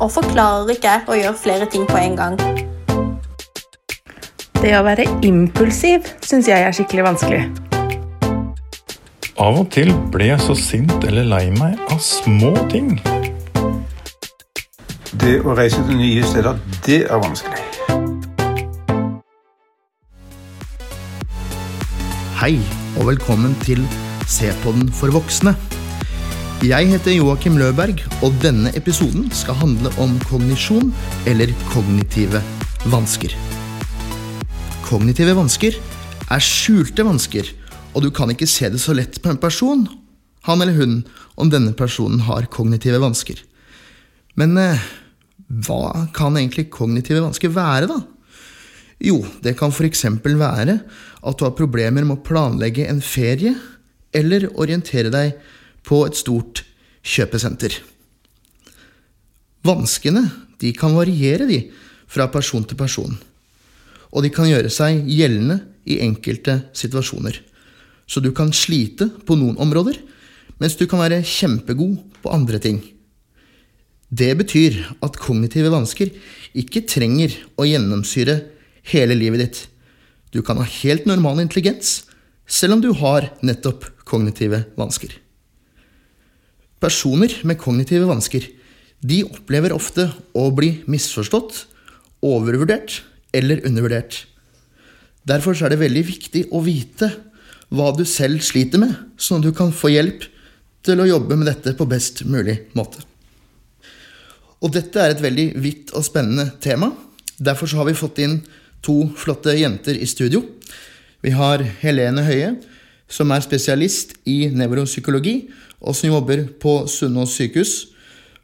og forklarer ikke å gjøre flere ting på en gang. Det å være impulsiv syns jeg er skikkelig vanskelig. Av og til ble jeg så sint eller lei meg av små ting. Det å reise til nye steder, det er vanskelig. Hei, og velkommen til Se på den for voksne. Jeg heter Joakim Løberg, og denne episoden skal handle om kognisjon eller kognitive vansker. Kognitive vansker er skjulte vansker, og du kan ikke se det så lett på en person, han eller hun, om denne personen har kognitive vansker. Men eh, hva kan egentlig kognitive vansker være, da? Jo, det kan f.eks. være at du har problemer med å planlegge en ferie eller orientere deg på et stort kjøpesenter. Vanskene de kan variere de fra person til person, og de kan gjøre seg gjeldende i enkelte situasjoner. Så du kan slite på noen områder, mens du kan være kjempegod på andre ting. Det betyr at kognitive vansker ikke trenger å gjennomsyre hele livet ditt. Du kan ha helt normal intelligens, selv om du har nettopp kognitive vansker. Personer med kognitive vansker de opplever ofte å bli misforstått, overvurdert eller undervurdert. Derfor er det veldig viktig å vite hva du selv sliter med, sånn at du kan få hjelp til å jobbe med dette på best mulig måte. Og dette er et veldig vidt og spennende tema. Derfor har vi fått inn to flotte jenter i studio. Vi har Helene Høie, som er spesialist i nevropsykologi, og som jobber på Sunnaas sykehus.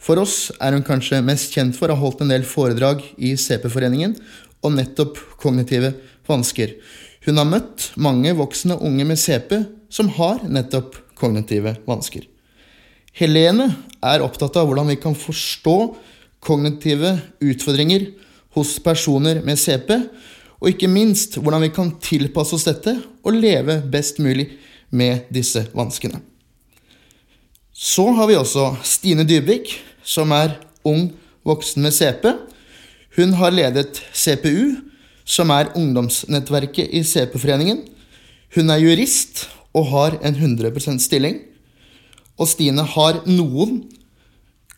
For oss er hun kanskje mest kjent for å ha holdt en del foredrag i CP-foreningen om nettopp kognitive vansker. Hun har møtt mange voksne unge med CP som har nettopp kognitive vansker. Helene er opptatt av hvordan vi kan forstå kognitive utfordringer hos personer med CP, og ikke minst hvordan vi kan tilpasse oss dette og leve best mulig med disse vanskene. Så har vi også Stine Dybvik, som er ung voksen med CP. Hun har ledet CPU, som er ungdomsnettverket i CP-foreningen. Hun er jurist og har en 100% stilling. Og Stine har noen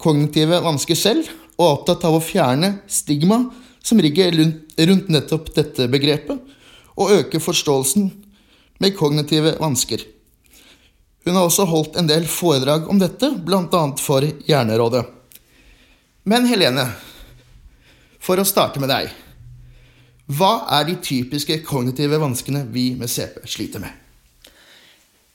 kognitive vansker selv, og er opptatt av å fjerne stigma som ligger rundt nettopp dette begrepet, og øke forståelsen med kognitive vansker. Hun har også holdt en del foredrag om dette, bl.a. for Hjernerådet. Men Helene, for å starte med deg. Hva er de typiske kognitive vanskene vi med CP sliter med?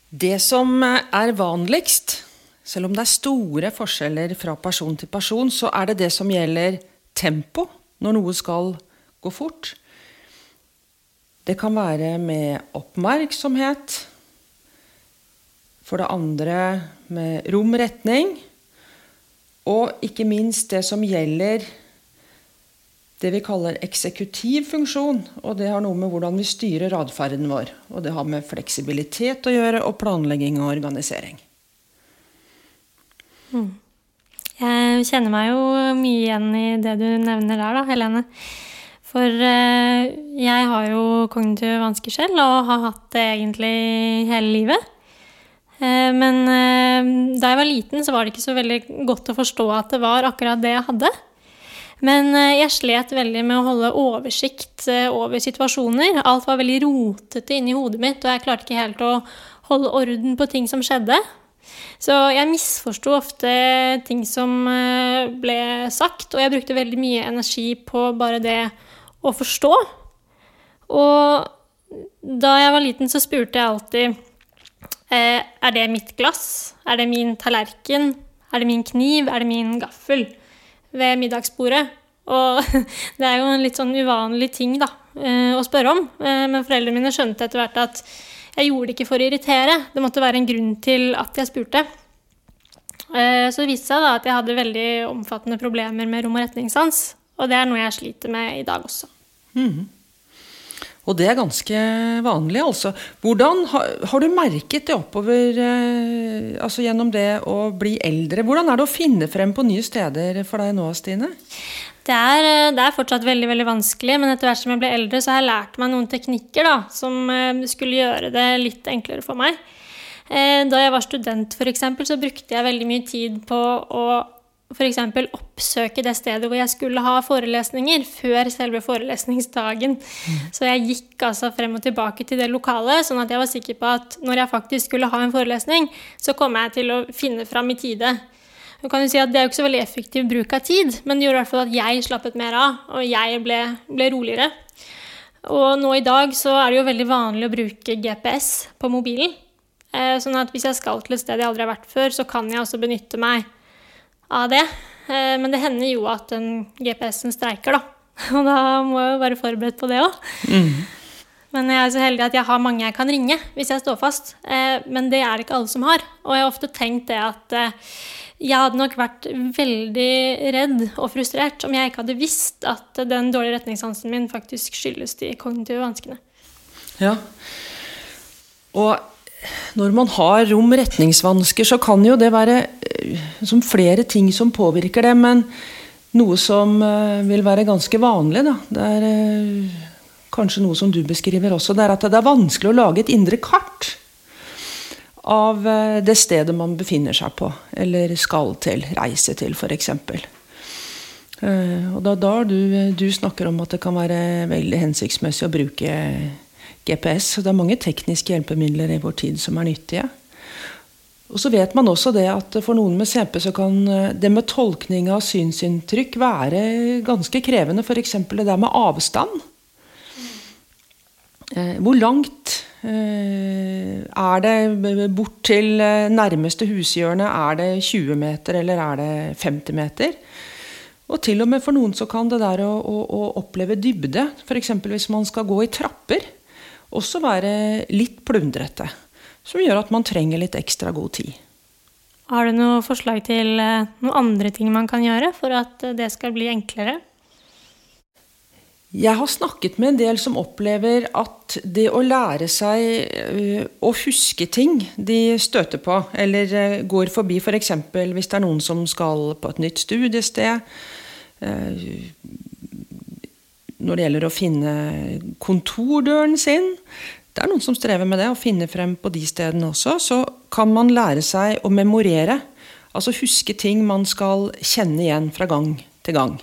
Det som er vanligst, selv om det er store forskjeller fra person til person, så er det det som gjelder tempo når noe skal gå fort. Det kan være med oppmerksomhet. For det andre med rom-retning. Og ikke minst det som gjelder det vi kaller eksekutiv funksjon. Og det har noe med hvordan vi styrer atferden vår. Og det har med fleksibilitet å gjøre, og planlegging og organisering. Mm. Jeg kjenner meg jo mye igjen i det du nevner der, da, Helene. For eh, jeg har jo kognitive vansker selv, og har hatt det egentlig hele livet. Eh, men eh, da jeg var liten, så var det ikke så veldig godt å forstå at det var akkurat det jeg hadde. Men jeg slet veldig med å holde oversikt over situasjoner. Alt var veldig rotete inni hodet mitt, og jeg klarte ikke helt å holde orden på ting som skjedde. Så jeg misforsto ofte ting som eh, ble sagt, og jeg brukte veldig mye energi på bare det å forstå. Og da jeg var liten, så spurte jeg alltid eh, Er det mitt glass? Er det min tallerken? Er det min kniv? Er det min gaffel? Ved middagsbordet. Og det er jo en litt sånn uvanlig ting da, eh, å spørre om. Men foreldrene mine skjønte etter hvert at jeg gjorde det ikke for å irritere. Det måtte være en grunn til at jeg spurte. Eh, så det viste seg da at jeg hadde veldig omfattende problemer med rom- og retningssans. Og det er noe jeg sliter med i dag også. Mm. Og det er ganske vanlig, altså. Hvordan har, har du merket det oppover eh, altså gjennom det å bli eldre? Hvordan er det å finne frem på nye steder for deg nå, Stine? Det er, eh, det er, fortsatt veldig veldig vanskelig, men etter hvert som jeg ble eldre, så har jeg lært meg noen teknikker da, som eh, skulle gjøre det litt enklere for meg. Eh, da jeg var student, f.eks., så brukte jeg veldig mye tid på å f.eks. oppsøke det stedet hvor jeg skulle ha forelesninger, før selve forelesningsdagen. Mm. Så jeg gikk altså frem og tilbake til det lokalet, sånn at jeg var sikker på at når jeg faktisk skulle ha en forelesning, så kom jeg til å finne fram i tide. Du kan jo si at Det er jo ikke så veldig effektiv bruk av tid, men det gjorde i hvert fall at jeg slappet mer av, og jeg ble, ble roligere. Og nå i dag så er det jo veldig vanlig å bruke GPS på mobilen. Eh, sånn at hvis jeg skal til et sted jeg aldri har vært før, så kan jeg også benytte meg av det. Eh, men det hender jo at den GPS-en streiker, da. Og da må jeg jo være forberedt på det òg. Mm. Men jeg er så heldig at jeg har mange jeg kan ringe hvis jeg står fast. Eh, men det er det ikke alle som har. Og jeg har ofte tenkt det at eh, jeg hadde nok vært veldig redd og frustrert om jeg ikke hadde visst at den dårlige retningssansen min faktisk skyldes de kognitive vanskene. Ja. Og når man har rom retningsvansker, så kan jo det være eh, flere ting som påvirker det. Men noe som uh, vil være ganske vanlig, da, det er uh, kanskje noe som du beskriver også, det er at det er vanskelig å lage et indre kart av det stedet man befinner seg på, eller skal til, reise til, f.eks. Og det da, da du, du snakker om at det kan være veldig hensiktsmessig å bruke GPS. Det er mange tekniske hjelpemidler i vår tid som er nyttige. Og så vet man også det at for noen med CP så kan eh, det med tolkning av synsinntrykk være ganske krevende. F.eks. det der med avstand. Eh, hvor langt eh, er det bort til nærmeste hushjørne? Er det 20 meter, eller er det 50 meter? Og til og med for noen så kan det der å, å, å oppleve dybde, f.eks. hvis man skal gå i trapper, også være litt plundrete. Som gjør at man trenger litt ekstra god tid. Har du noe forslag til eh, noen andre ting man kan gjøre for at eh, det skal bli enklere? Jeg har snakket med en del som opplever at det å lære seg eh, å huske ting de støter på, eller går forbi f.eks. For hvis det er noen som skal på et nytt studiested, når det gjelder å finne kontordøren sin. Det er noen som strever med det, å finne frem på de stedene også. Så kan man lære seg å memorere. Altså huske ting man skal kjenne igjen fra gang til gang.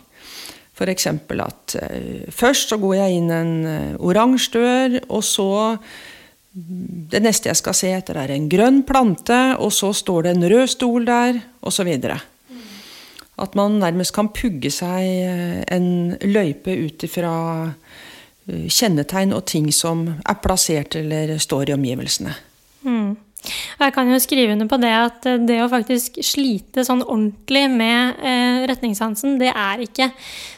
F.eks. at uh, først så går jeg inn en uh, oransje dør, og så Det neste jeg skal se etter, er en grønn plante, og så står det en rød stol der, osv. At man nærmest kan pugge seg eh, en løype ut ifra eh, kjennetegn og ting som er plassert eller står i omgivelsene. Mm. Jeg kan jo skrive under på det at eh, det å faktisk slite sånn ordentlig med eh, retningssansen, det er ikke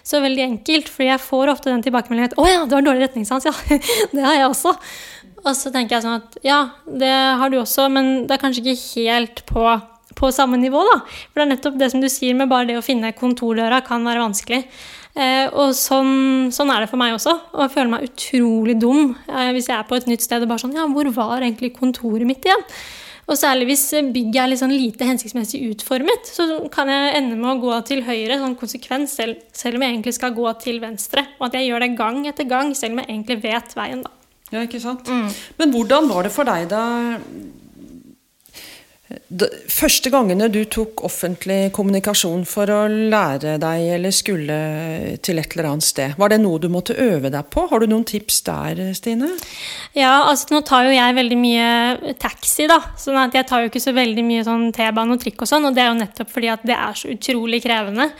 så veldig enkelt. Fordi jeg får ofte den tilbakemeldingen at 'Å ja, du har dårlig retningssans'. Ja, det har jeg også. Og så tenker jeg sånn at ja, det har du også, men det er kanskje ikke helt på på samme nivå. da. For det er nettopp det som du sier med bare det å finne kontordøra kan være vanskelig. Eh, og sånn, sånn, er det for meg også. Og jeg føler meg utrolig dum eh, hvis jeg er på et nytt sted og bare sånn Ja, hvor var egentlig kontoret mitt igjen? Og særlig hvis bygget er litt sånn lite hensiktsmessig utformet, så kan jeg ende med å gå til høyre sånn konsekvens, selv, selv, om jeg egentlig skal gå til venstre. Og at jeg gjør det gang etter gang, selv om jeg egentlig vet veien, da. Ja, ikke sant? Mm. Men hvordan var det for deg da Første gangene du tok offentlig kommunikasjon for å lære deg eller skulle til et eller annet sted, var det noe du måtte øve deg på? Har du noen tips der, Stine? Ja, altså nå tar jo jeg veldig mye taxi, da. sånn at jeg tar jo ikke så veldig mye sånn T-bane og trikk og sånn, og det er jo nettopp fordi at det er så utrolig krevende.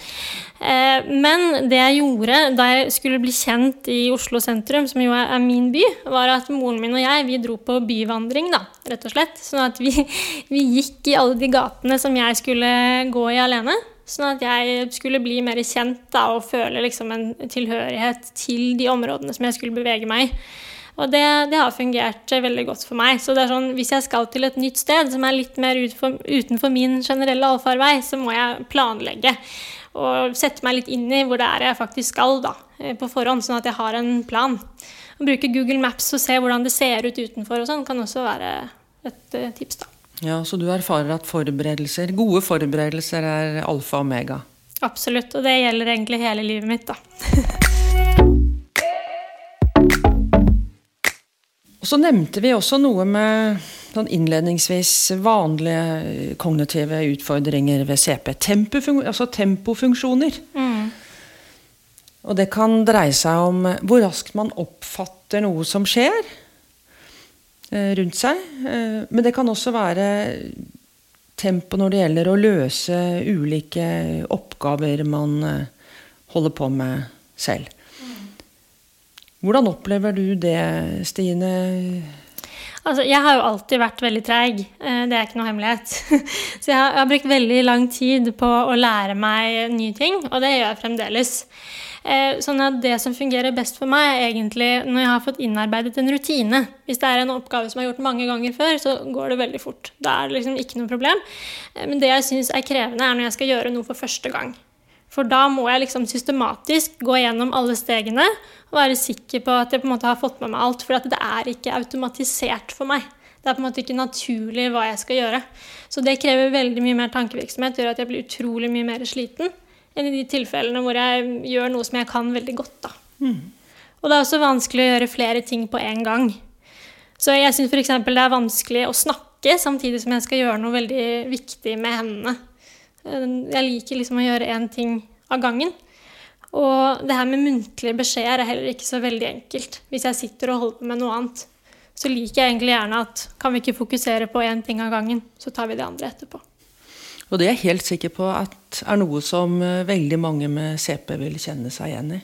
Eh, men det jeg gjorde da jeg skulle bli kjent i Oslo sentrum, som jo er min by, var at moren min og jeg vi dro på byvandring, da, rett og slett. Sånn at vi, vi gikk i alle de gatene som jeg skulle gå i alene. Sånn at jeg skulle bli mer kjent da, og føle liksom en tilhørighet til de områdene som jeg skulle bevege meg i. Og det, det, har fungert veldig godt for meg. Så det er sånn, hvis jeg skal til et nytt sted som er litt mer utenfor min generelle allfarvei, så må jeg planlegge og sette meg litt inn i hvor det er jeg faktisk skal, da. eh, på forhånd, sånn at jeg har en plan. Å bruke Google Maps og se hvordan det ser ut utenfor og sånn, kan også være et eh, tips, da. Ja, Så du erfarer at forberedelser, gode forberedelser er alfa og omega? Absolutt. Og det gjelder egentlig hele livet mitt, da. Og så nevnte vi også noe med sånn innledningsvis vanlige kognitive utfordringer ved CP. Tempofun altså tempofunksjoner. Og det kan dreie seg om hvor raskt man oppfatter noe som skjer eh, rundt seg. Eh, men det kan også være tempo når det gjelder å løse ulike oppgaver man eh, holder på med selv. Hvordan opplever du det, Stine? Altså, jeg har jo alltid vært veldig treig. Eh, det er ikke noe hemmelighet. Så jeg har, jeg har brukt veldig lang tid på å lære meg nye ting, og det gjør jeg fremdeles. Eh, sånn at det som fungerer best for meg, er egentlig når jeg har fått innarbeidet en rutine. Hvis det er en oppgave som jeg har gjort mange ganger før, så går det veldig fort. Da er det liksom ikke noe problem. Eh, men det jeg syns er krevende, er når jeg skal gjøre noe for første gang. For da må jeg liksom systematisk gå gjennom alle stegene og være sikker på at jeg på en måte har fått med meg alt. For det er ikke automatisert for meg. Det er på en måte ikke naturlig hva jeg skal gjøre. Så det krever veldig mye mer tankevirksomhet, gjør at jeg blir utrolig mye mer sliten enn i de tilfellene hvor jeg gjør noe som jeg kan veldig godt. Da. Og det er også vanskelig å gjøre flere ting på en gang. Så jeg syns f.eks. det er vanskelig å snakke samtidig som jeg skal gjøre noe veldig viktig med hendene. Jeg liker liksom å gjøre én ting av gangen. Og det her med muntlige beskjeder er heller ikke så veldig enkelt. Hvis jeg sitter og holder på med noe annet, så liker jeg egentlig gjerne at kan vi ikke fokusere på én ting av gangen, så tar vi det andre etterpå. Og det er jeg helt sikker på at er noe som eh, veldig mange med CP vil kjenne seg igjen i.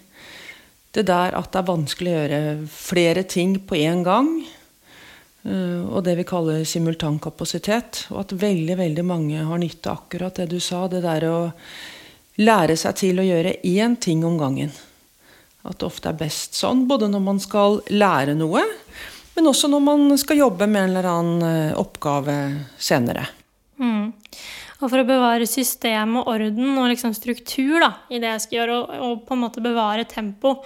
Det der at det er vanskelig å gjøre flere ting på én gang. Eh, Og det vi kaller simultankapasitet. Og at veldig, veldig mange har nytte av akkurat det du sa. Det der å lære seg til å gjøre én ting om gangen. At det ofte er best sånn, både når man skal lære noe, men også når man skal jobbe med en eller annen eh, oppgave senere. Mm. Og for å bevare system og orden og liksom struktur da, i det jeg skal gjøre, og, og, på en måte bevare tempo,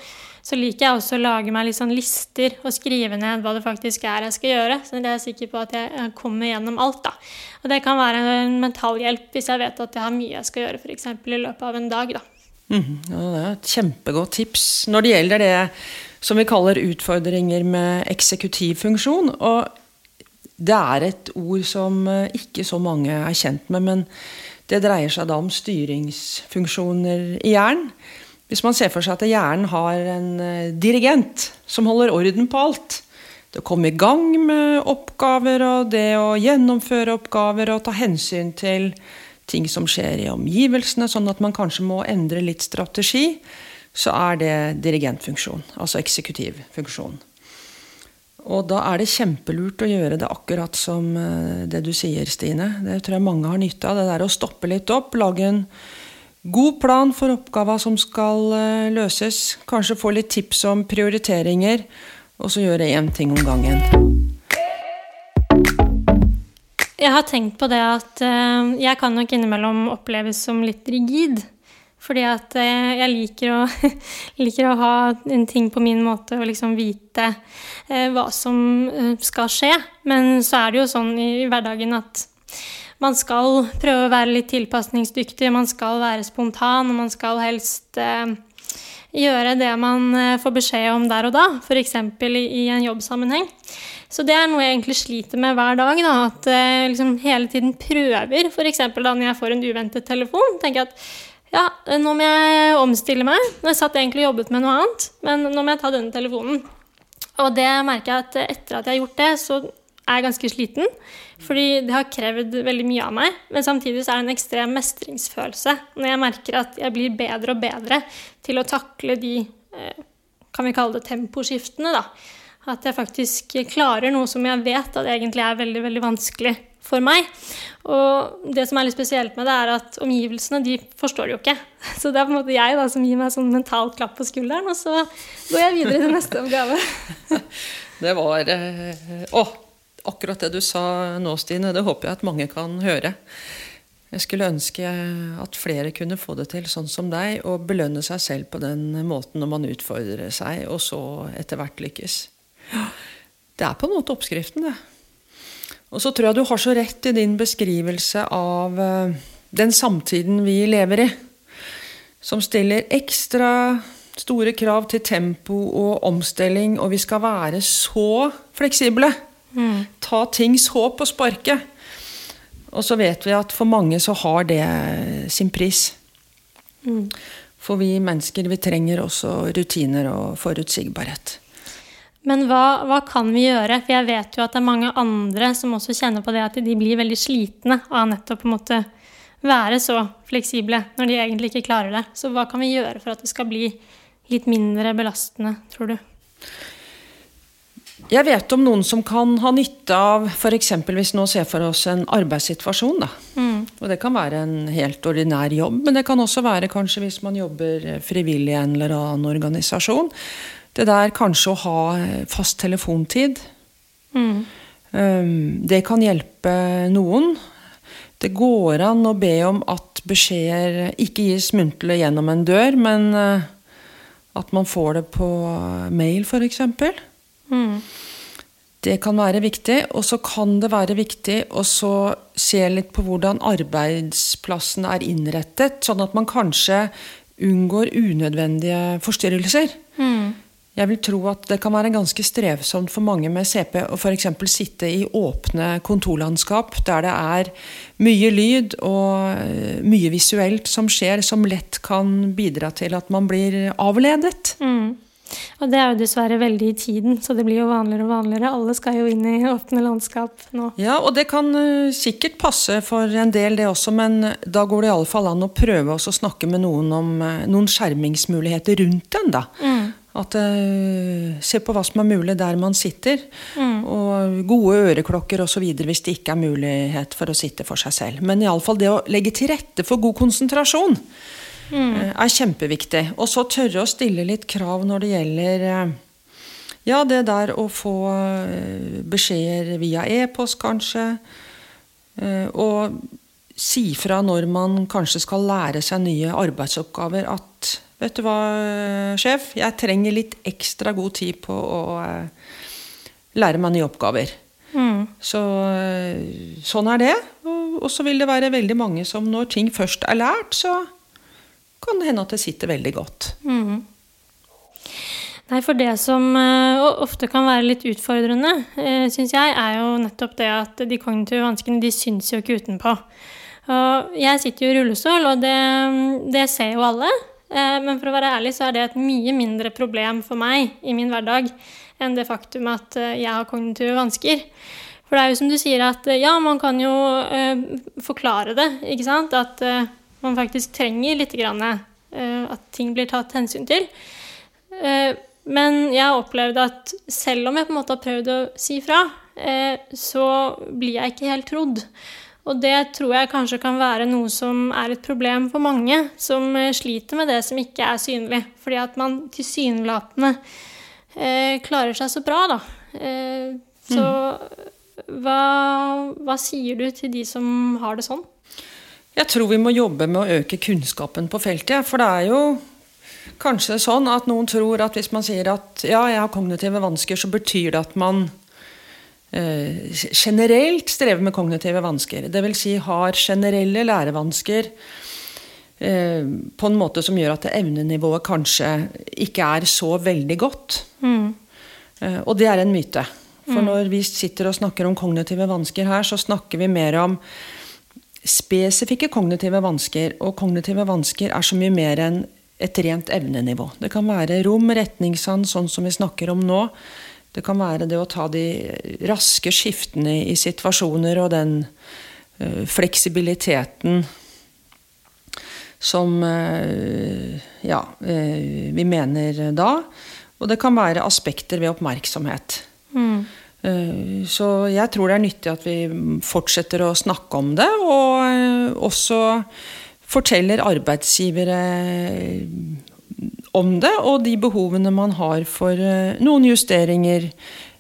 så liker jeg også å lage meg litt sånn lister og skrive ned hva det faktisk er jeg skal gjøre. Så jeg er sikker på at jeg kommer gjennom alt. da. Og det kan være en mental hjelp hvis jeg vet at jeg har mye jeg skal gjøre f.eks. i løpet av en dag. da. Mm, ja, det er et kjempegodt tips når det gjelder det som vi kaller utfordringer med eksekutivfunksjon. Og det er et ord som eh, ikke så mange er kjent med, men det dreier seg da om styringsfunksjoner i hjernen. Hvis man ser for seg at hjernen har en eh, dirigent som holder orden på alt. Det å komme i gang med oppgaver og det å gjennomføre oppgaver og ta hensyn til ting som skjer i omgivelsene, sånn at man kanskje må endre litt strategi, så er det dirigentfunksjon. Altså eksekutivfunksjon. Og da er det kjempelurt å gjøre det akkurat som eh, det du sier, Stine. Det tror jeg mange har nytte av. Det der å stoppe litt opp, lage en god plan for oppgava som skal eh, løses. Kanskje få litt tips om prioriteringer, og så gjøre én ting om gangen. Jeg har tenkt på det at uh, jeg kan nok innimellom oppleves som litt rigid. Fordi at uh, jeg liker å, liker å, ha en ting på min måte og liksom vite hva som skal skje. Men så er det jo sånn i hverdagen at man skal prøve å være litt tilpasningsdyktig, man skal være spontan, og man skal helst gjøre det man får beskjed om der og da, f.eks. I, en jobbsammenheng. Så det er noe jeg egentlig sliter med hver dag. Da, at jeg liksom hele tiden prøver. F.eks. da når jeg får en uventet telefon. tenker jeg at ja, nå må jeg omstille meg. Jeg satt egentlig og jobbet med noe annet, men nå må jeg ta denne telefonen. Og det merker jeg at etter at jeg har gjort det, så er jeg ganske sliten. Fordi det har krevd veldig mye av meg. Men samtidig så er det en ekstrem mestringsfølelse når jeg merker at jeg blir bedre og bedre til å takle de eh, kan vi kalle det temposkiftene. da. At jeg faktisk klarer noe som jeg vet at egentlig er veldig veldig vanskelig for meg. Og det som er litt spesielt med det, er at omgivelsene de forstår det jo ikke. Så det er på en måte jeg da, som gir meg sånn mentalt klapp på skulderen, og så går jeg videre til neste oppgave. Det var eh, Å, akkurat det du sa nå, Stine. Det håper jeg at mange kan høre. Jeg skulle ønske at flere kunne få det til sånn som deg, og belønne seg selv på den måten når man utfordrer seg, og så etter hvert lykkes. Det er på en måte oppskriften, det. Og så tror jeg du har så rett i din beskrivelse av eh, den samtiden vi lever i, som stiller ekstra store krav til tempo og omstilling, og vi skal være så fleksible. Ta ting så på sparket. Og så vet vi at for mange så har det sin pris. For vi mennesker, vi trenger også rutiner og forutsigbarhet. Men hva, hva kan vi gjøre? For jeg vet jo at det er mange andre som også kjenner på det at de blir veldig slitne av nettopp å måtte være så fleksible når de egentlig ikke klarer det. Så hva kan vi gjøre for at det skal bli litt mindre belastende, tror du? Jeg vet om noen som kan ha nytte av f.eks. hvis nå ser for oss en arbeidssituasjon. Da. Og det kan være en helt ordinær jobb, men det kan også være kanskje hvis man jobber frivillig i en eller annen organisasjon. Det der kanskje å ha fast telefontid. mm. Det kan hjelpe noen. Det går an å be om at beskjeder ikke gis muntlig gjennom en dør, men eh, at man får det på mail, f.eks. Det kan være viktig. Og så kan det være viktig å se litt på hvordan arbeidsplassen er innrettet, sånn at man kanskje unngår unødvendige forstyrrelser. Jeg vil tro at det kan være ganske strevsomt for mange med CP å f.eks. sitte i åpne kontorlandskap der det er mye lyd og eh, mye visuelt som skjer, som lett kan bidra til at man blir avledet. Og det er jo dessverre veldig i tiden, så det blir jo vanligere og vanligere. Alle skal jo inn i åpne landskap nå. Ja, og det kan eh, sikkert passe for en del, det også, men da går det iallfall an å prøve å snakke med noen om eh, noen skjermingsmuligheter rundt den. da. At uh, Se på hva som er mulig der man sitter. Og gode øreklokker osv. hvis det ikke er mulighet for å sitte for seg selv. Men iallfall det å legge til rette for god konsentrasjon eh, er kjempeviktig. Og så tørre å stille litt krav når det gjelder eh, ja, det der å få eh, beskjeder via e-post, kanskje. Og si fra når man kanskje skal lære seg nye arbeidsoppgaver at Vet du hva, sjef, jeg trenger litt ekstra god tid på å lære meg nye oppgaver. Så eh, sånn er det. Og så vil det være veldig mange som når ting først er lært, så kan det hende at det sitter veldig godt. Nei, for det som eh, ofte kan være litt utfordrende, uh, syns jeg, er jo nettopp det at de kognitive vanskene de syns jo ikke utenpå. Jeg sitter jo i rullestol, og det, det ser jo alle. Eh, men for å være ærlig så er det et mye mindre problem for meg i min hverdag enn det faktum at eh, jeg har kognitive vansker. For det er jo som du sier at eh, ja, man kan jo eh, forklare det, ikke sant? At eh, man faktisk trenger litt grann, eh, at ting blir tatt hensyn til. Eh, men jeg har opplevd at selv om jeg på en måte har prøvd å si fra, eh, så blir jeg ikke helt trodd. Og det tror jeg kanskje kan være noe som er et problem for mange som sliter med det som ikke er synlig. Fordi at man tilsynelatende eh, klarer seg så bra, da. Eh, så hva, hva sier du til de som har det sånn? Jeg tror vi må jobbe med å øke kunnskapen på feltet. For det er jo kanskje sånn at noen tror at hvis man sier at ja, jeg har kognitive vansker, så betyr det at man eh, generelt strever med kognitive vansker. Det vil si har generelle lærevansker eh, på en måte som gjør at evnenivået kanskje ikke er så veldig godt. Eh, og det er en myte. For når vi sitter og snakker om kognitive vansker her, så snakker vi mer om spesifikke kognitive vansker. Og kognitive vansker er så mye mer enn et rent evnenivå. Det kan være rom, retningssans, sånn som vi snakker om nå. Det kan være det å ta de raske skiftene i situasjoner og den eh, fleksibiliteten som eh, ja, eh, vi mener da. Og det kan være aspekter ved oppmerksomhet. Eh, Så jeg tror det er nyttig at vi fortsetter å snakke om det, og eh, også forteller arbeidsgivere om det, og de behovene man har for eh, noen justeringer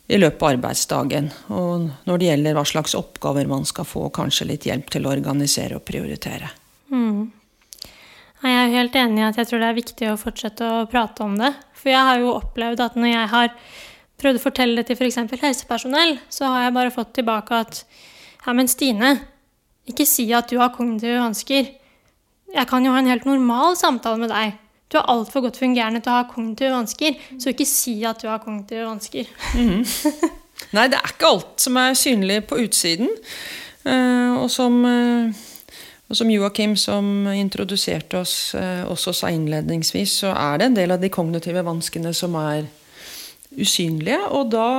i løpet av arbeidsdagen. Og når det gjelder hva slags oppgaver man skal få, kanskje litt hjelp til å organisere og prioritere. Mm. Jeg er helt enig i at jeg tror det er viktig å fortsette å prate om det. For jeg har jo opplevd at når jeg har prøvd å fortelle det til f.eks. helsepersonell, så har jeg bare fått tilbake at ja, men Stine, ikke si at du har kognitive vansker. Jeg kan jo ha en helt normal samtale med deg. Du er altfor godt fungerende til å ha kognitive vansker, så ikke si at du har kognitive vansker. Mm. Nei, det er ikke alt som er synlig på utsiden. Uh, og som, uh, som Joakim, som introduserte oss, uh, også sa innledningsvis, så er det en del av de kognitive vanskene som er usynlige. Og da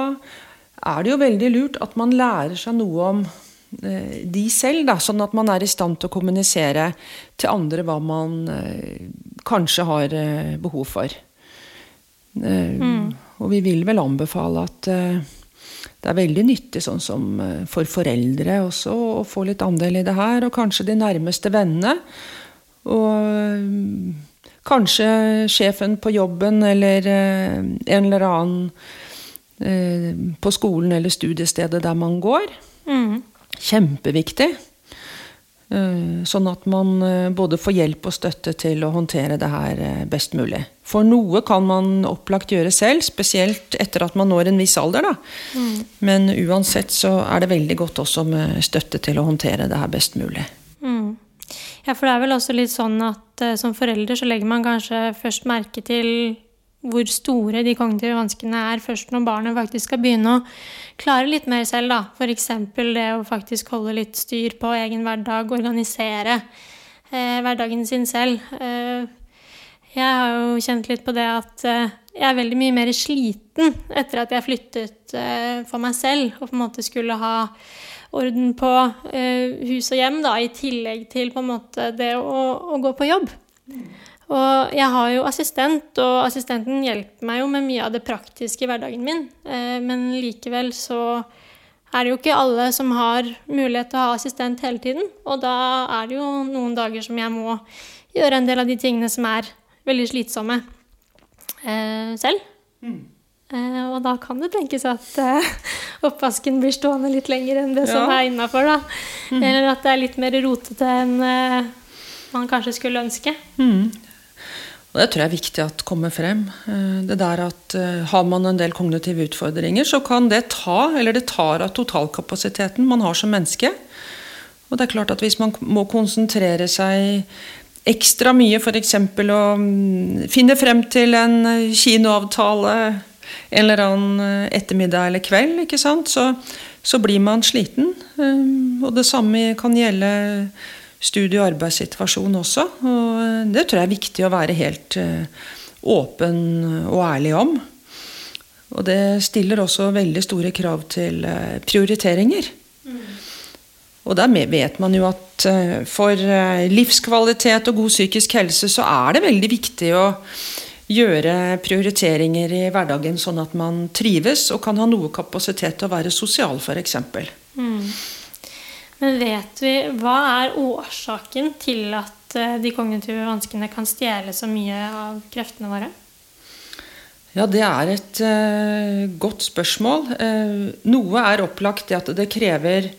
er det jo veldig lurt at man lærer seg noe om Eh, de selv, da, sånn at man er i stand til å kommunisere til andre hva man eh, kanskje har eh, behov for. Mm. Og vi vil vel anbefale at det er veldig nyttig sånn som for foreldre også å få litt andel i det her, og kanskje de nærmeste vennene. Og kanskje sjefen på jobben eller en eller annen på skolen eller studiestedet der man går. Mm. Kjempeviktig. Eh, sånn at man eh, både får hjelp og støtte til å håndtere det her eh, best mulig. For noe kan man opplagt gjøre selv, spesielt etter at man når en viss alder. Da. Mm. Men uansett så er det veldig godt også med støtte til å håndtere det her best mulig. Ja, for det er vel også litt sånn at uh, som forelder så legger man kanskje først merke til hvor store de kognitive vanskene er først når barnet faktisk skal begynne å klare litt mer selv. da. F.eks. det å faktisk holde litt styr på egen hverdag, organisere eh, hverdagen sin selv. Eh, jeg har jo kjent litt på det at eh, jeg er veldig mye mer sliten etter at jeg flyttet eh, for meg selv og på en måte skulle ha orden på eh, hus og hjem, da, i tillegg til på en måte det å, å gå på jobb. Og jeg har jo assistent, og assistenten hjelper meg jo med mye av det praktiske i hverdagen min. Eh, men likevel så er det jo ikke alle som har mulighet til å ha assistent hele tiden. Og da er det jo noen dager som jeg må gjøre en del av de tingene som er veldig slitsomme eh, selv. Mm. Eh, og da kan det tenkes at eh, oppvasken blir stående litt lenger enn det ja. som er innafor. Mm. Eller at det er litt mer rotete enn eh, man kanskje skulle ønske. Mm. Og Det tror jeg er viktig at kommer frem. Det der at Har man en del kognitive utfordringer, så kan det ta, eller det tar av totalkapasiteten man har som menneske. Og det er klart at Hvis man må konsentrere seg ekstra mye, f.eks. å mm, finne frem til en kinoavtale en eller annen ettermiddag eller kveld, ikke sant? Så, så blir man sliten. Og det samme kan gjelde studie- og arbeidssituasjon også. Og det tror jeg er viktig å være helt eh, åpen og ærlig om. Og det stiller også veldig store krav til eh, prioriteringer. Mm. Og der vet man jo at eh, for livskvalitet og god psykisk helse så er det veldig viktig å gjøre prioriteringer i hverdagen sånn at man trives og kan ha noe kapasitet til å være sosial, f.eks. Mm. Men vet vi hva er årsaken til at eh, de kognitive vanskene kan stjele så mye av kreftene våre? Ja, det er et uh, godt spørsmål. Uh, noe er opplagt i at det krever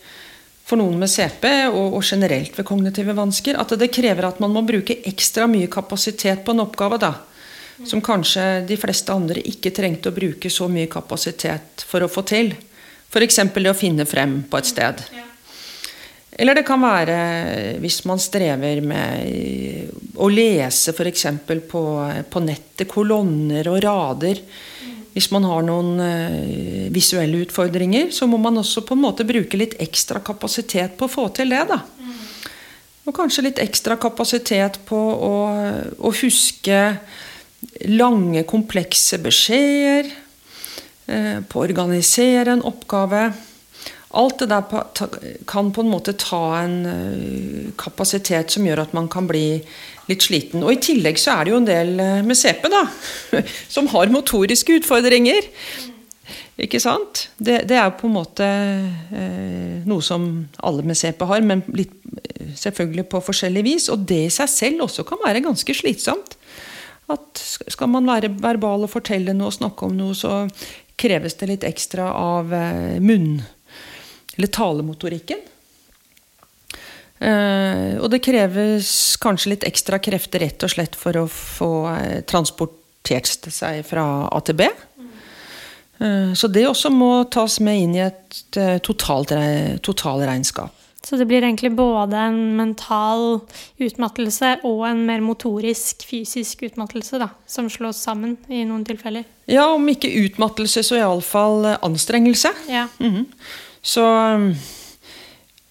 for noen med CP, og, og, generelt ved kognitive vansker, at det krever at man må bruke ekstra mye kapasitet på en oppgave. da. Som kanskje de fleste andre ikke trengte å bruke så mye kapasitet for å få til. F.eks. det å finne frem på et sted. Eller det kan være hvis man strever med å lese f.eks. På, på nettet, kolonner og rader. Hvis man har noen uh, visuelle utfordringer, så må man også på en måte bruke litt ekstra kapasitet på å få til det. da. Og kanskje litt ekstra kapasitet på å, å huske lange, komplekse beskjeder. Uh, på å organisere en oppgave. Alt det der kan på en måte ta en eh, kapasitet som gjør at man kan bli litt sliten. Og I tillegg så er det jo en del eh, med CP da, som har motoriske utfordringer. Ikke sant? Det, det er på en måte eh, noe som alle med CP har, men litt, eh, selvfølgelig på forskjellig vis. Og det i seg selv også kan være ganske slitsomt. At skal man være verbal og fortelle noe og snakke om noe, så kreves det litt ekstra av eh, munn... Eller talemotorikken. Eh, og det kreves kanskje litt ekstra krefter rett og slett for å få eh, transportert seg fra A til B. Så det også må tas med inn i et totalre- totalregnskap. Så det blir egentlig både en mental utmattelse og en mer motorisk, fysisk utmattelse, da, som slås sammen i noen tilfeller. Ja, om ikke utmattelse, så iallfall anstrengelse. Ja. Mhm. Så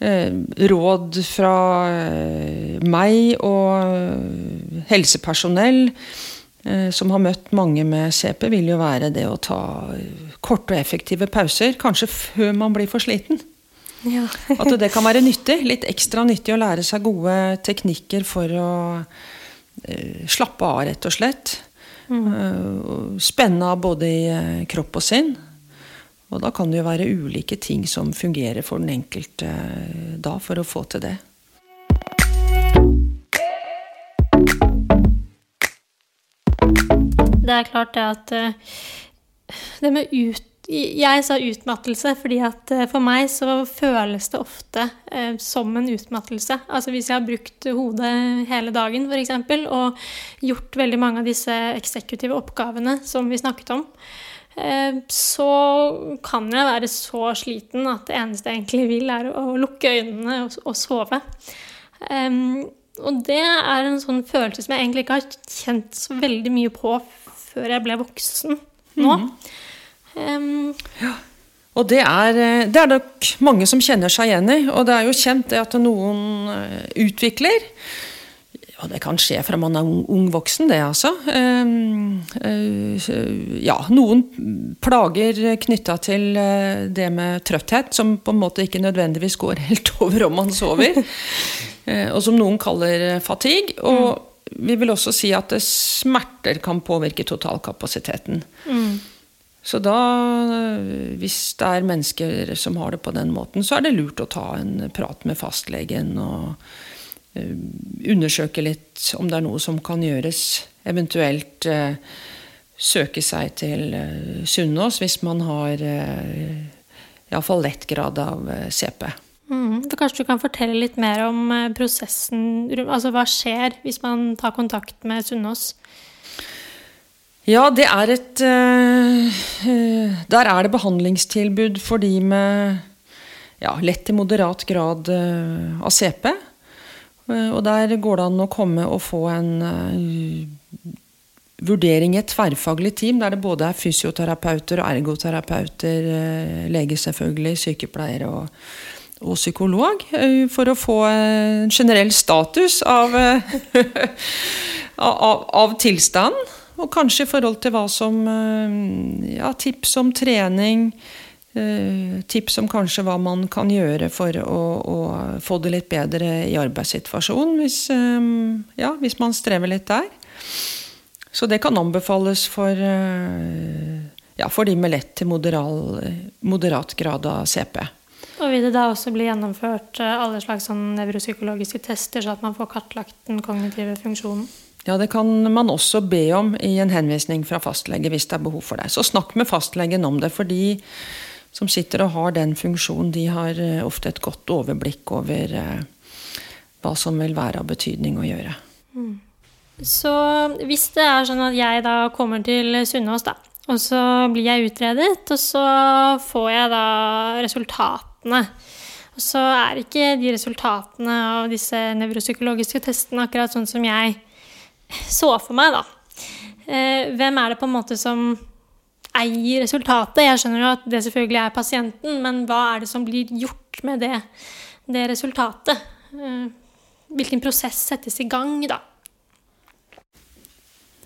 eh, råd fra eh, meg og eh, helsepersonell eh, som har møtt mange med CP, vil jo være det å ta eh, korte og effektive pauser. Kanskje før man blir for sliten. Ja. At det kan være nyttig. Litt ekstra nyttig å lære seg gode teknikker for å uh, slappe av, rett og slett. Mm. og spenne av både i uh, kropp og sinn. Og da kan det jo være ulike ting som fungerer for den enkelte da, for å få til det. Det er klart det at Det med ut Jeg sa utmattelse fordi at eh, for meg så føles det ofte eh, som en utmattelse. Altså hvis jeg har brukt hodet hele dagen f.eks. og gjort veldig mange av disse eksekutive oppgavene som vi snakket om, eh, så kan jeg være så sliten at det eneste jeg egentlig vil, er å, lukke øynene og, og sove. Em, og det er en sånn følelse som jeg egentlig ikke har kjent så veldig mye på før jeg ble voksen nå. Em, Og det er, eh, det er nok mange som kjenner seg igjen i. Og det er jo kjent at noen eh, utvikler Og det kan skje fra man er ung, ung voksen, det altså. Um, uh, ja, noen plager knytta til det med trøtthet, som på en måte ikke nødvendigvis går helt over om man sover. Og som noen kaller fatigue. Og vi vil også si at smerter kan påvirke totalkapasiteten. Så da, hvis det er mennesker som har det på den måten, så er det lurt å ta en prat med fastlegen og eh, undersøke litt om det er noe som kan gjøres. Eventuelt eh, søke seg til eh, Sunnaas hvis man har iallfall lett grad av CP. mm, kanskje du kan fortelle litt mer om prosessen Altså hva skjer hvis man tar kontakt med Sunnaas? Ja, det er et eh, Der er det behandlingstilbud for de med ja, lett til moderat grad uh, av CP. Uh, og der går det an å komme og få en vurdering i et tverrfaglig team, der det både er fysioterapeuter og ergoterapeuter, lege selvfølgelig, sykepleiere og, og psykolog, for å få en generell status av, av, av tilstanden. Og kanskje i forhold til hva som eh, Ja, tips om trening. eh, Tips om kanskje hva man kan gjøre for å, å få det litt bedre i arbeidssituasjonen, hvis, eh, ja, hvis man strever litt der. Så det kan anbefales for, ja, for de med lett til moderal, moderat grad av CP. Og vil det da også bli gjennomført alle slags sånn nevropsykologiske tester, så at man får kartlagt den kognitive funksjonen? Ja, det kan man også be om i en henvisning fra fastlege hvis det er behov for det. Så snakk med fastlegen om det, for de som sitter og har den funksjonen, de har eh, ofte et godt overblikk over eh, hva som vil være av betydning å gjøre. Så hvis det er sånn at jeg da kommer til Sunnaas, da, og så blir jeg utredet, og så får jeg da resultatene. Og så er ikke de resultatene av disse nevropsykologiske testene akkurat sånn som jeg så for meg, da. Eh, hvem er det på en måte som eier resultatet? Jeg skjønner jo at det selvfølgelig er pasienten, men hva er det som blir gjort med det, det resultatet? Eh, hvilken prosess settes i gang, da?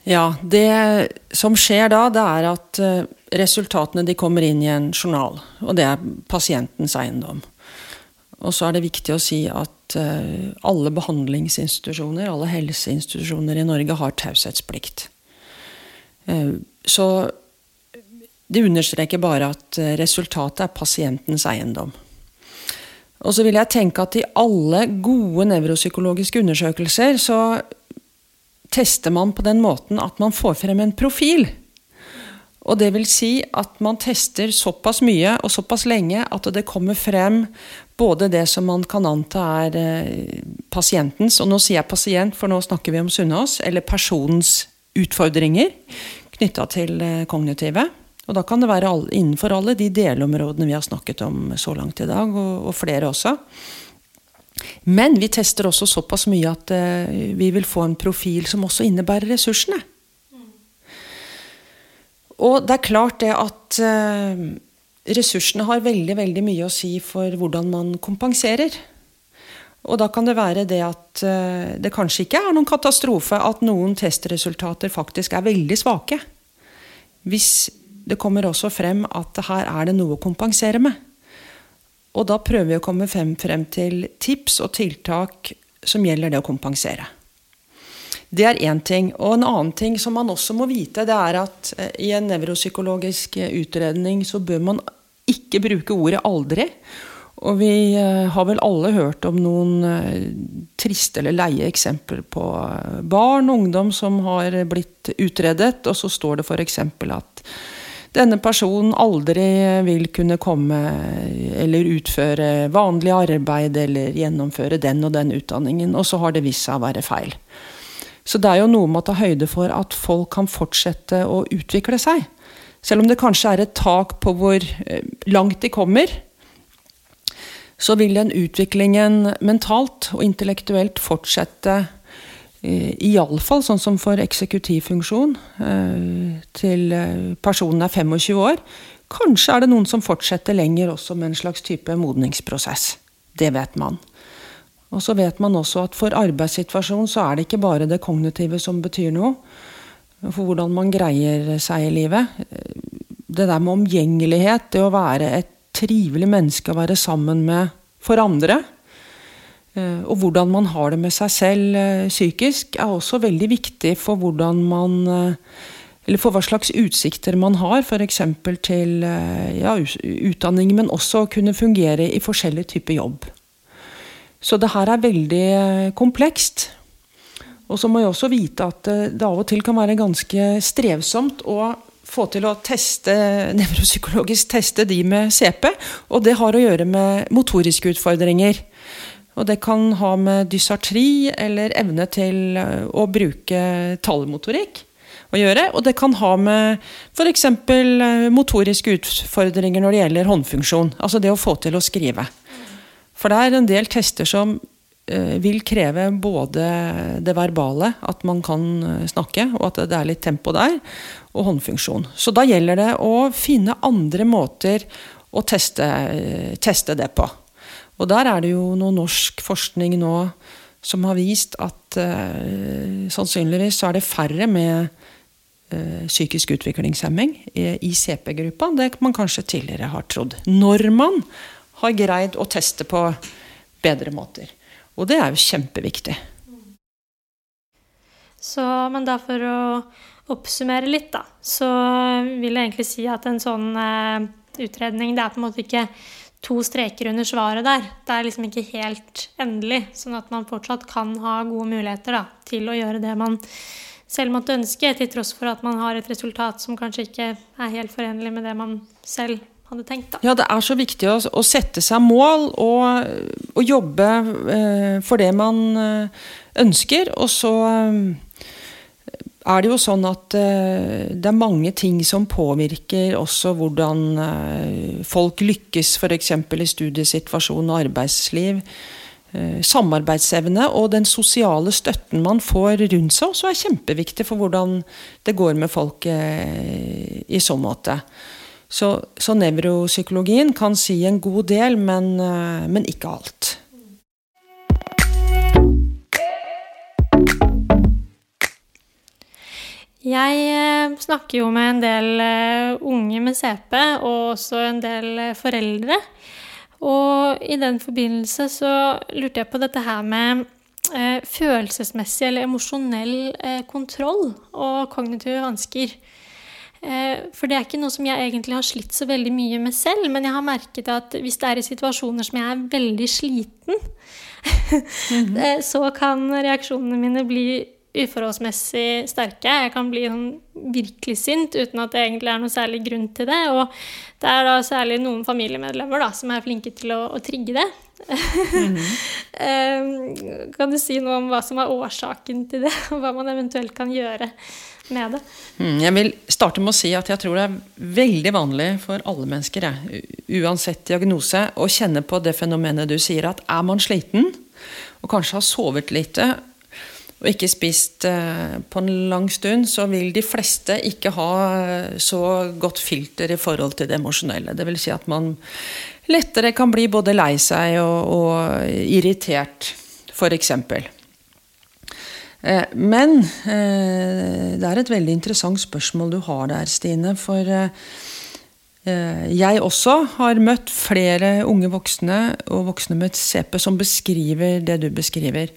Ja, det som skjer da, det er at eh, resultatene de kommer inn i en journal, og det er pasientens eiendom. Og så er det viktig å si at eh, alle behandlingsinstitusjoner, alle helseinstitusjoner i Norge har taushetsplikt. Eh, så det understreker bare at eh, resultatet er pasientens eiendom. Og så vil jeg tenke at i alle gode nevropsykologiske undersøkelser så tester man på den måten at man får frem en profil. Og det vil si at man tester såpass mye og såpass lenge at det kommer frem både det som man kan anta er eh, pasientens, og nå sier jeg pasient, for nå snakker vi om Sunnaas, eller personens utfordringer knytta til eh, kognitive. Og da kan det være innenfor alle de delområdene vi har snakket om så langt i dag, og, flere også. Men vi tester også såpass mye at uh, vi vil få en profil som også innebærer ressursene. Og det er klart det at ressursene har veldig, veldig mye å si for hvordan man kompenserer. Og da kan det være det at uh, det kanskje ikke er noen katastrofe at noen testresultater faktisk er veldig svake. Hvis det kommer også frem at her er det noe å kompensere med. Og da prøver vi å komme frem til tips og tiltak som gjelder det å kompensere. Det er én ting. Og en annen ting som man også må vite, det er at eh, i en nevropsykologisk eh, utredning så bør man ikke bruke ordet 'aldri'. Og vi eh, har vel alle hørt om noen triste eller leie eksempler på barn og ungdom som har blitt utredet, og så står det f.eks. at denne personen aldri vil kunne komme eller utføre vanlig arbeid eller gjennomføre den og den utdanningen, og så har det vist seg å være feil. Så det er jo noe med å ta høyde for at folk kan fortsette å utvikle seg. Selv om det kanskje er et tak på hvor eh, langt de kommer, så vil den utviklingen mentalt og intellektuelt fortsette Eh, Iallfall sånn som for eksekutivfunksjon eh, til personen er 25 år. Kanskje er det noen som fortsetter lenger også med en slags type modningsprosess. Det vet man. Og så vet man også at for arbeidssituasjonen så er det ikke bare det kognitive som betyr noe. For hvordan man greier seg i livet. Det der med omgjengelighet, det å være et trivelig menneske å være sammen med for andre, Eh, og hvordan man har det med seg selv eh, psykisk, er også veldig viktig for hvordan man eh, Eller for hva slags utsikter man har, f.eks. til ja, utdanning, men også å kunne fungere i forskjellige typer jobb. Så det her er veldig komplekst. Og så må jeg også vite at det av og til kan være ganske strevsomt å få til å teste, nevropsykologisk teste de med CP. Og det har å gjøre med motoriske utfordringer. Og det kan ha med dysartri eller evne til eh, å bruke talemotorikk å gjøre. Og det kan ha med f.eks. Eh, motoriske utfordringer når det gjelder håndfunksjon. Altså det å få til å skrive. For det er en del tester som eh, vil kreve både det verbale, at man kan snakke, og at det er litt tempo der, og håndfunksjon. Så da gjelder det å finne andre måter å teste, teste det på. Og der er det jo noe norsk forskning nå som har vist at uh, sannsynligvis så er det færre med uh, psykisk utviklingshemming i, CP-gruppa det man kanskje tidligere har trodd. Når man har greid å teste på bedre måter. Og det er jo kjempeviktig. Så, men da for å oppsummere litt, da, så vil jeg egentlig si at en sånn uh, utredning, det er på en måte ikke to streker under svaret der. Det er liksom ikke helt endelig, sånn at man fortsatt kan ha gode muligheter da, til å gjøre det man selv måtte ønske, til tross for at man har et resultat som kanskje ikke er helt forenlig med det man selv hadde tenkt. Da. Ja, det er så viktig å, å sette seg mål og, og jobbe eh, for det man eh, ønsker, og så eh, er det jo sånn at eh, det er mange ting som påvirker også hvordan eh, folk lykkes f.eks. i studiesituasjon og arbeidsliv. Uh, samarbeidsevne og den sosiale støtten man får rundt seg, også er kjempeviktig for hvordan det går med folk i så måte. Så, så nevropsykologien kan si en god del, men, men ikke alt. Jeg eh, snakker jo med en del eh, unge med CP, og også en del eh, foreldre. Og i den forbindelse så lurte jeg på dette her med følelsesmessig eller emosjonell kontroll og kognitive vansker. For det er ikke noe som jeg egentlig har slitt så veldig mye med selv, men jeg har merket at hvis det er i situasjoner som jeg er veldig sliten, mm -hmm. så kan reaksjonene mine bli uforholdsmessig sterke. Jeg kan bli sånn virkelig sint uten at det egentlig er noe særlig grunn til det. Og det er da særlig noen familiemedlemmer da, som er flinke til å, å trigge det. Mm -hmm. kan du si noe om hva som er årsaken til det, og hva man eventuelt kan gjøre med det? Mm, jeg vil starte med å si at jeg tror det er veldig vanlig for alle mennesker, uansett diagnose, å kjenne på det fenomenet du sier, at er man sliten, og kanskje har sovet lite, og ikke spist eh, på en lang stund, så vil de fleste ikke ha eh, så godt filter i forhold til det emosjonelle. Det vil si at man lettere kan bli både lei seg og, og irritert, f.eks. Eh, men det er et veldig interessant spørsmål du har der, Stine. For jeg også har møtt flere unge voksne og voksne med CP som beskriver det du beskriver.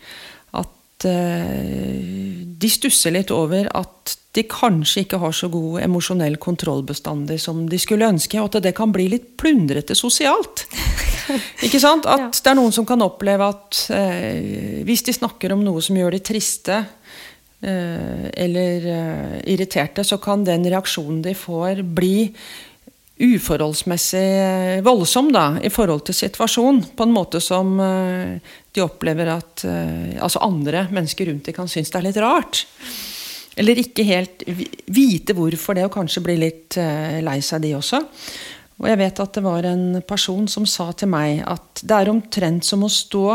At de stusser litt over at de kanskje ikke har så god emosjonell kontroll bestandig som de skulle ønske, og at det kan bli litt plundrete sosialt. ikke sant? At det er noen som kan oppleve at eh, hvis de snakker om noe som gjør de triste eh, eller eh, irriterte, så kan den reaksjonen de får, bli uforholdsmessig eh, voldsom da, i forhold til situasjonen. På en måte som uh, de opplever at uh, altså andre mennesker rundt dem kan synes det er litt rart. Eller ikke helt vite hvorfor det, og kanskje bli litt lei seg, de også. Og jeg vet at det var en person som sa til meg at det er omtrent som å stå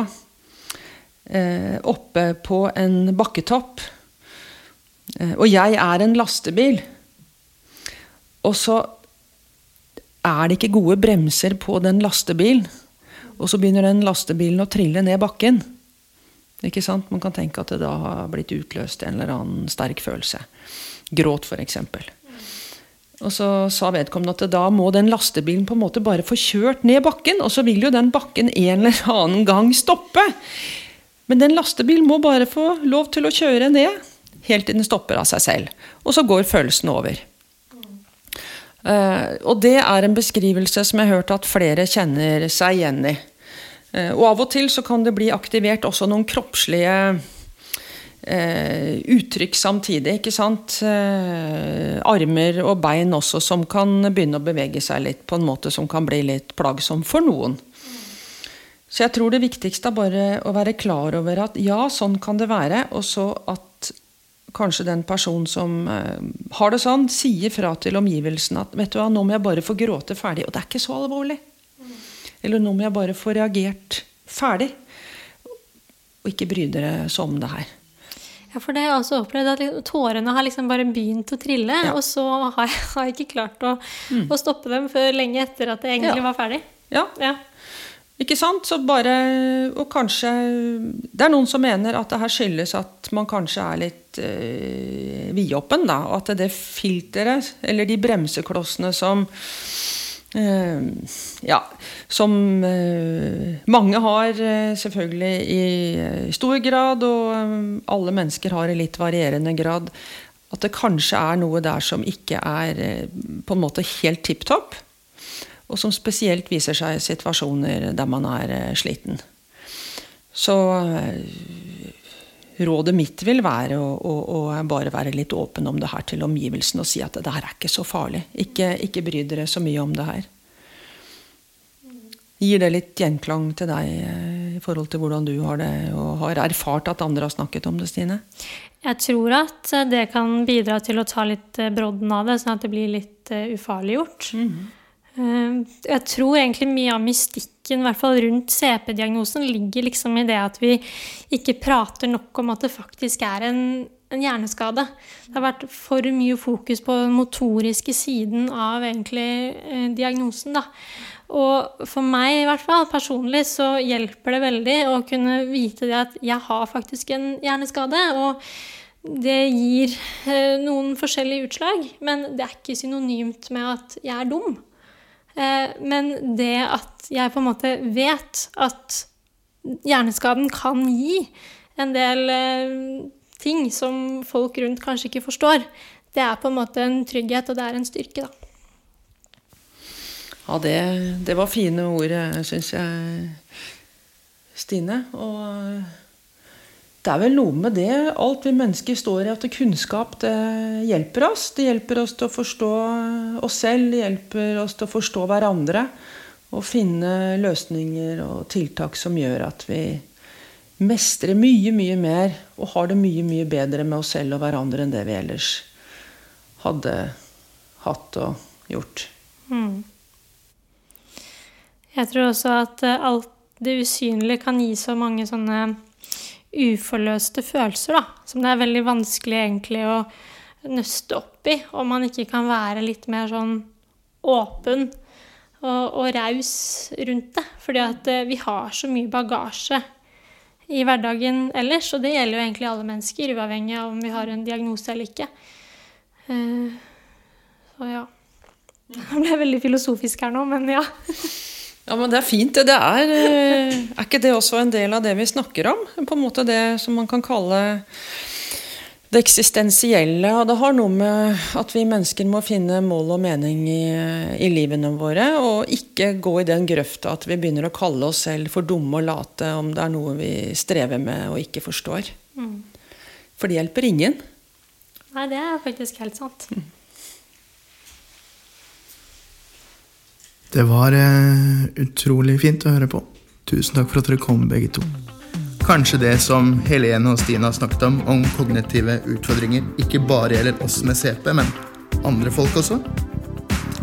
oppe på en bakketopp, og jeg er en lastebil. Og så er det ikke gode bremser på den lastebilen, og så begynner den lastebilen å trille ned bakken ikke sant? Man kan tenke at det da har blitt utløst en eller annen sterk følelse. Gråt, f.eks. Og så sa vedkommende at da må den lastebilen på en måte bare få kjørt ned bakken, og så vil jo den bakken en eller annen gang stoppe. Men den lastebilen må bare få lov til å kjøre ned, helt til den stopper av seg selv. Og så går følelsen over. Uh, og det er en beskrivelse som jeg har hørt at flere kjenner seg igjen i. Uh, og av og til så kan det bli aktivert også noen kroppslige uh, uttrykk samtidig. ikke sant? armer og bein også som kan begynne å bevege seg litt på en måte som kan bli litt plagsom for noen. Så jeg tror det viktigste er bare å være klar over at ja, sånn kan det være. Og så at kanskje den personen som uh, har det sånn, sier fra til omgivelsene at vet du hva, nå må jeg bare få gråte ferdig. Og det er ikke så alvorlig. Eller nå må jeg bare få reagert ferdig. Og ikke bry dere så om det her. Ja, for det har jeg også opplevd at liksom, tårene har liksom bare begynt å trille, ja. og så har jeg, har jeg, ikke klart å, mm. å, stoppe dem før lenge etter at det egentlig ja. var ferdig. Ja. ja. Ikke sant? Så bare Og kanskje Det er noen som mener at det her skyldes at man kanskje er litt øh, vidåpen, da. Og at det filteret, eller de bremseklossene som øh, Ja, som uh, mange har selvfølgelig i, i stor grad, og um, alle mennesker har i litt varierende grad. At det kanskje er noe der som ikke er på en måte helt tipp topp og som spesielt viser seg i situasjoner der man er eh, sliten. Så eh, rådet mitt vil være å, å, å, bare være litt åpen om det her til omgivelsene og si at det her er ikke så farlig. Ikke, ikke bry dere så mye om det her. Gir det litt gjenklang til deg eh, i forhold til hvordan du har det, og har erfart at andre har snakket om det, Stine? Jeg tror at det kan bidra til å ta litt brodden av det, sånn at det blir litt ufarliggjort. Mm -hmm. Eh, jeg tror egentlig mye av mystikken, i hvert fall rundt CP-diagnosen, ligger liksom i det at vi ikke prater nok om at det faktisk er en, en hjerneskade. Det har vært for mye fokus på den motoriske siden av egentlig eh, diagnosen. da. Og for meg i hvert fall, personlig så hjelper det veldig å kunne vite det at jeg har faktisk en hjerneskade. og det gir eh, noen forskjellige utslag, men det er ikke synonymt med at jeg er dum. Eh, men det at jeg på en måte vet at hjerneskaden kan gi en del eh, ting som folk rundt kanskje ikke forstår, det er på en måte en trygghet, og det er en styrke, da. Ja, det, det var fine ord, syns jeg, Stine. Og det er vel noe med det, alt vi mennesker står i, at kunnskap det hjelper oss. Det hjelper oss til å forstå oss selv, det hjelper oss til å forstå hverandre. Og finne løsninger og tiltak som gjør at vi mestrer mye, mye mer og har det mye, mye bedre med oss selv og hverandre enn det vi ellers hadde hatt og gjort. Mm. Jeg tror også at eh, alt det usynlige kan gi så mange sånne uforløste følelser, da. Som det er veldig vanskelig egentlig å nøste opp i, om man ikke kan være litt mer sånn åpen og, og raus rundt det. Fordi at eh, vi har så mye bagasje i hverdagen ellers, og det gjelder jo egentlig alle mennesker, uavhengig av om vi har en diagnose eller ikke. Uh, så ja. Jeg ble veldig filosofisk her nå, men ja. Ja, men Det er fint. Det er, eh, er ikke det også en del av det vi snakker om? På en måte Det som man kan kalle det eksistensielle. Og det har noe med at vi mennesker må finne mål og mening i, i livene våre. Og ikke gå i den grøfta at vi begynner å kalle oss selv for dumme og late om det er noe vi strever med og ikke forstår. Mm. For det hjelper ingen. Nei, det er faktisk helt sant. Mm. Det var uh, utrolig fint å høre på. Tusen takk for at dere kom, begge to. Kanskje det som Helene og Stina snakket om, om kognitive utfordringer, ikke bare gjelder oss med CP, men andre folk også?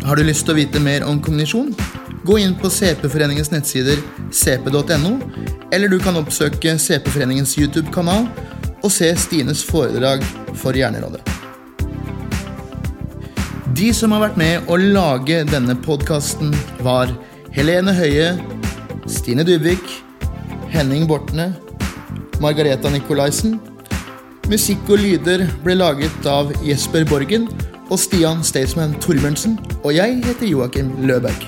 Har du lyst til å vite mer om kognisjon? Gå inn på CP-foreningens nettsider cp.no, eller du kan oppsøke CP-foreningens YouTube-kanal og se Stines foredrag for Hjernerådet. De som har vært med å lage denne podkasten, var Helene Høie, Stine Dybvik, Henning Bortne, Margareta Nikolaisen. Musikk og lyder ble laget av Jesper Borgen og Stian Staysman Torbjørnsen. Og jeg heter Joakim Løberg.